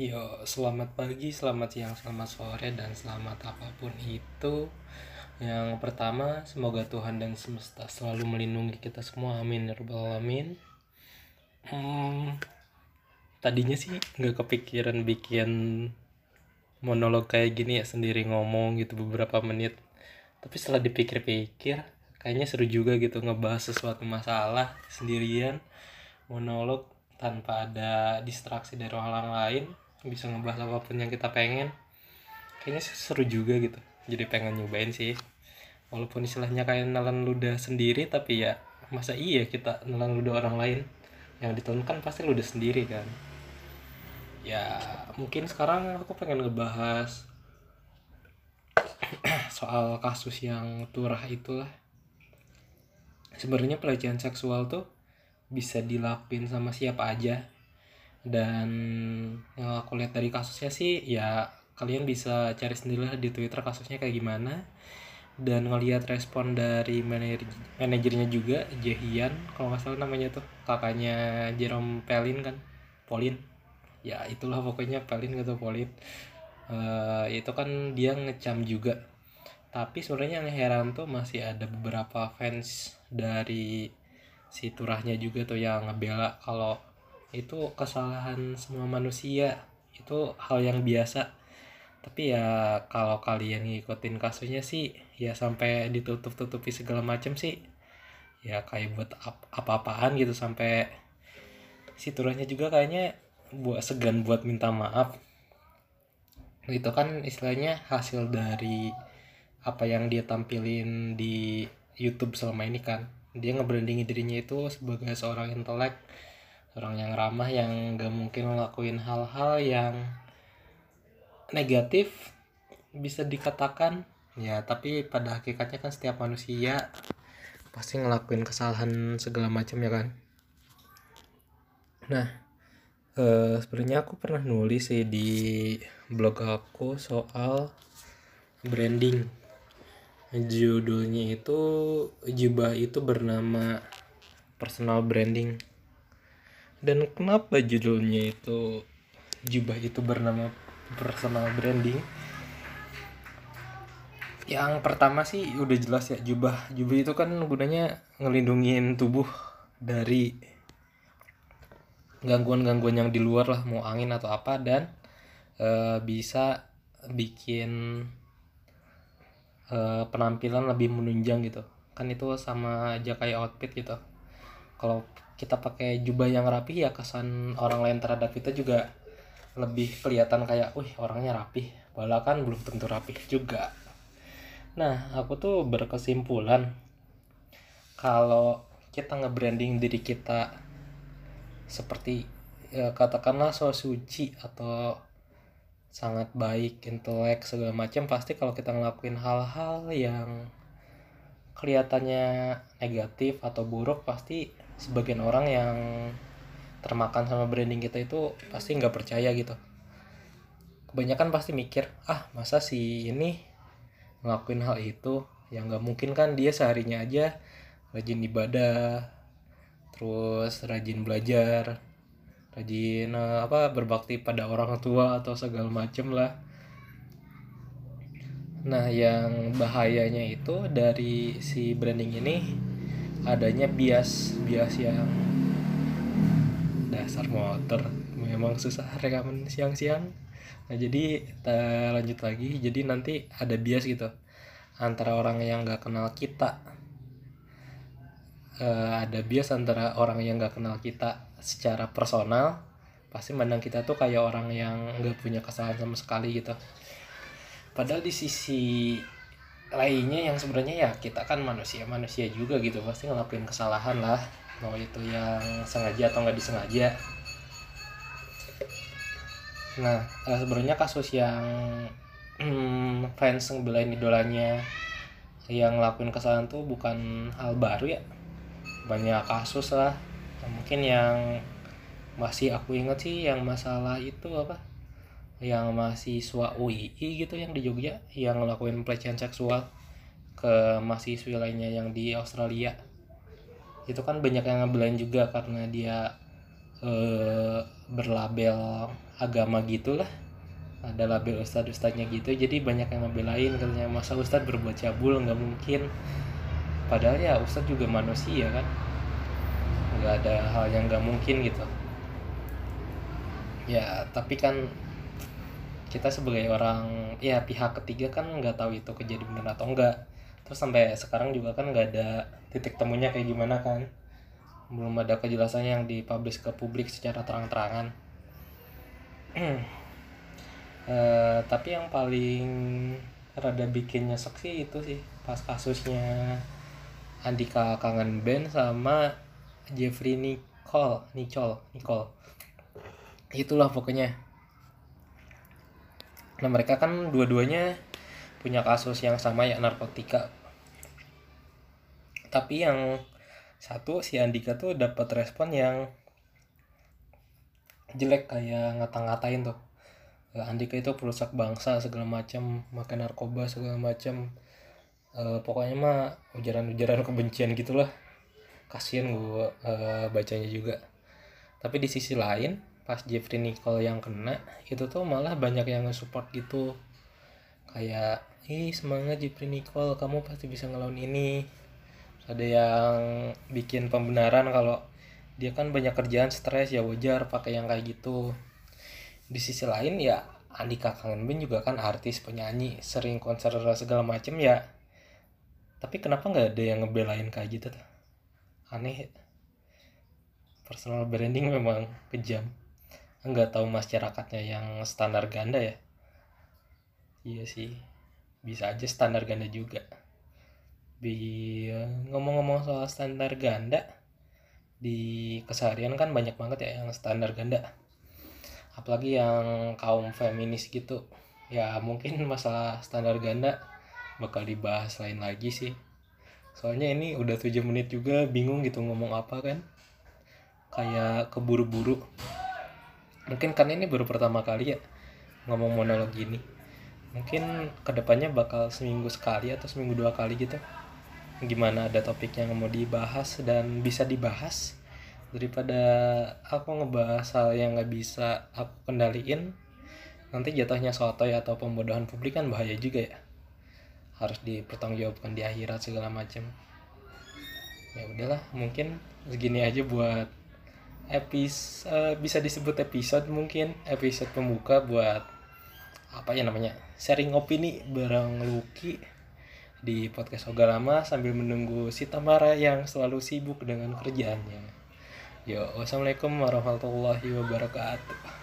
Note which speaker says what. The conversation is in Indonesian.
Speaker 1: Yo, selamat pagi, selamat siang, selamat sore, dan selamat apa pun itu. Yang pertama, semoga Tuhan dan semesta selalu melindungi kita semua. Amin ya rabbal alamin. Hmm, tadinya sih nggak kepikiran bikin monolog kayak gini ya sendiri ngomong gitu beberapa menit. Tapi setelah dipikir-pikir, kayaknya seru juga gitu ngebahas sesuatu masalah sendirian monolog tanpa ada distraksi dari orang lain bisa ngebahas apa pun yang kita pengen. Kayaknya seru juga gitu. Jadi pengen nyobain sih. Walaupun istilahnya kayak nelan ludah sendiri tapi ya masa iya kita nelan ludah orang lain? Yang ditelan kan pasti ludah sendiri kan. Ya mungkin sekarang aku pengen ngebahas soal kasus yang turah itulah. Sebenarnya pelecehan seksual tuh bisa dilakuin sama siapa aja dan yang aku lihat dari kasusnya sih ya kalian bisa cari sendiri lah di Twitter kasusnya kayak gimana. Dan ngelihat respon dari manajer manajernya juga Jehian kalau nggak salah namanya tuh. Kakaknya Jerome Pelin kan? Polin ya itulah pokoknya Pelin gitu Polin uh, itu kan dia ngecam juga. Tapi sebenarnya yang heran tuh masih ada beberapa fans dari si turahnya juga tuh yang ngebela kalau itu kesalahan semua manusia. Itu hal yang biasa. Tapi ya kalau kalian ngikutin kasusnya sih ya sampai ditutup-tutupi segala macam sih ya kayak buat apa-apaan gitu. Sampai si turunnya juga kayaknya buat segan buat minta maaf. Itu kan istilahnya hasil dari apa yang dia tampilin di YouTube selama ini kan. Dia ngebrandingin dirinya itu sebagai seorang intelek orang yang ramah yang gak mungkin ngelakuin hal-hal yang negatif bisa dikatakan. Ya tapi pada hakikatnya kan setiap manusia pasti ngelakuin kesalahan segala macam ya kan? Nah eh, sebenarnya aku pernah nulis sih di blog aku soal branding. Judulnya itu jubah itu bernama personal branding dan kenapa judulnya itu jubah itu bernama personal branding yang pertama sih udah jelas ya jubah. Jubah itu kan gunanya ngelindungin tubuh dari gangguan-gangguan yang di luar lah mau angin atau apa dan e, bisa bikin e, penampilan lebih menunjang gitu. Kan itu sama aja kayak outfit gitu. Kalau kita pakai jubah yang rapi ya kesan orang lain terhadap kita juga lebih kelihatan kayak wih orangnya rapi padahal kan belum tentu rapi juga. Nah aku tuh berkesimpulan kalau kita nge-branding diri kita seperti ya, katakanlah so suci atau sangat baik intelek segala macam pasti kalau kita ngelakuin hal-hal yang kelihatannya negatif atau buruk pasti sebagian orang yang termakan sama branding kita itu pasti nggak percaya gitu. Kebanyakan pasti mikir ah masa sih ini ngelakuin hal itu yang nggak mungkin kan dia seharinya aja rajin ibadah terus rajin belajar rajin eh, apa berbakti pada orang tua atau segala macem lah. Nah yang bahayanya itu dari si branding ini adanya bias bias yang dasar motor. Memang susah rekaman siang-siang. Nah jadi kita lanjut lagi. Jadi nanti ada bias gitu antara orang yang nggak kenal kita. Uh, ada bias antara orang yang nggak kenal kita secara personal. Pasti mandang kita tuh kayak orang yang nggak punya kesalahan sama sekali gitu. Padahal di sisi lainnya yang sebenarnya ya kita kan manusia manusia juga gitu pasti ngelakuin kesalahan lah. Mau itu yang sengaja atau nggak disengaja. Nah eh, sebenarnya kasus yang hmm, fans ngebelain idolanya yang ngelakuin kesalahan tuh bukan hal baru ya. Banyak kasus lah. Mungkin yang masih aku ingat sih yang masalah itu apa yang mahasiswa UII gitu yang di Jogja yang ngelakuin pelecehan seksual ke mahasiswi lainnya yang di Australia. Itu kan banyak yang ngebelain juga karena dia e, berlabel agama gitulah. Ada label ustadz ustadznya gitu jadi banyak yang ngebelain katanya masa ustadz berbuat cabul nggak mungkin. Padahal ya ustadz juga manusia kan. Nggak ada hal yang nggak mungkin gitu. Ya tapi kan kita sebagai orang ya pihak ketiga kan nggak tahu itu kejadian benar atau enggak terus sampai sekarang juga kan nggak ada titik temunya kayak gimana kan. Belum ada kejelasan yang dipublish ke publik secara terang-terangan. Uh, tapi yang paling rada bikin nyesek itu sih pas kasusnya Andika kangen band sama Jeffrey Nicole Nicole Nicole. Itulah pokoknya nah mereka kan dua-duanya punya kasus yang sama ya narkotika. Tapi yang satu si Andika tuh dapat respon yang jelek kayak ngata-ngatain tuh. Andika itu perusak bangsa segala macam makan narkoba segala macam e, pokoknya mah ujaran-ujaran kebencian gitulah. Kasian gue e, bacanya juga. Tapi di sisi lain pas Jeffrey Nicole yang kena itu tuh malah banyak yang nge-support gitu. Kayak ih semangat Jeffrey Nicole kamu pasti bisa ngelawan ini. Ada yang bikin pembenaran kalau dia kan banyak kerjaan stres ya wajar pakai yang kayak gitu. Di sisi lain ya Andika Kangen Band juga kan artis penyanyi sering konser segala macem ya. Tapi kenapa nggak ada yang ngebelain kayak gitu tuh? Aneh. Personal branding memang kejam nggak tahu masyarakatnya yang standar ganda ya? Iya sih. Bisa aja standar ganda juga. Bi ngomong-ngomong soal standar ganda di keseharian kan banyak banget ya yang standar ganda. Apalagi yang kaum feminis gitu. Ya mungkin masalah standar ganda bakal dibahas lain lagi sih. Soalnya ini udah 7 menit juga bingung gitu ngomong apa kan. Kayak keburu-buru mungkin karena ini baru pertama kali ya ngomong monolog gini. Mungkin ke depannya bakal seminggu sekali atau seminggu dua kali gitu gimana ada topik yang mau dibahas dan bisa dibahas daripada aku ngebahas hal yang nggak bisa aku kendaliin. Nanti jatuhnya sotoy atau pembodohan publik kan bahaya juga ya. Harus dipertanggungjawabkan di akhirat segala macam. Ya udahlah mungkin segini aja buat episode uh, bisa disebut episode mungkin episode pembuka buat apa ya namanya sharing opini bareng Lucky di podcast Oga Lama sambil menunggu si Tamara yang selalu sibuk dengan kerjaannya. Yo, wassalamualaikum warahmatullahi wabarakatuh.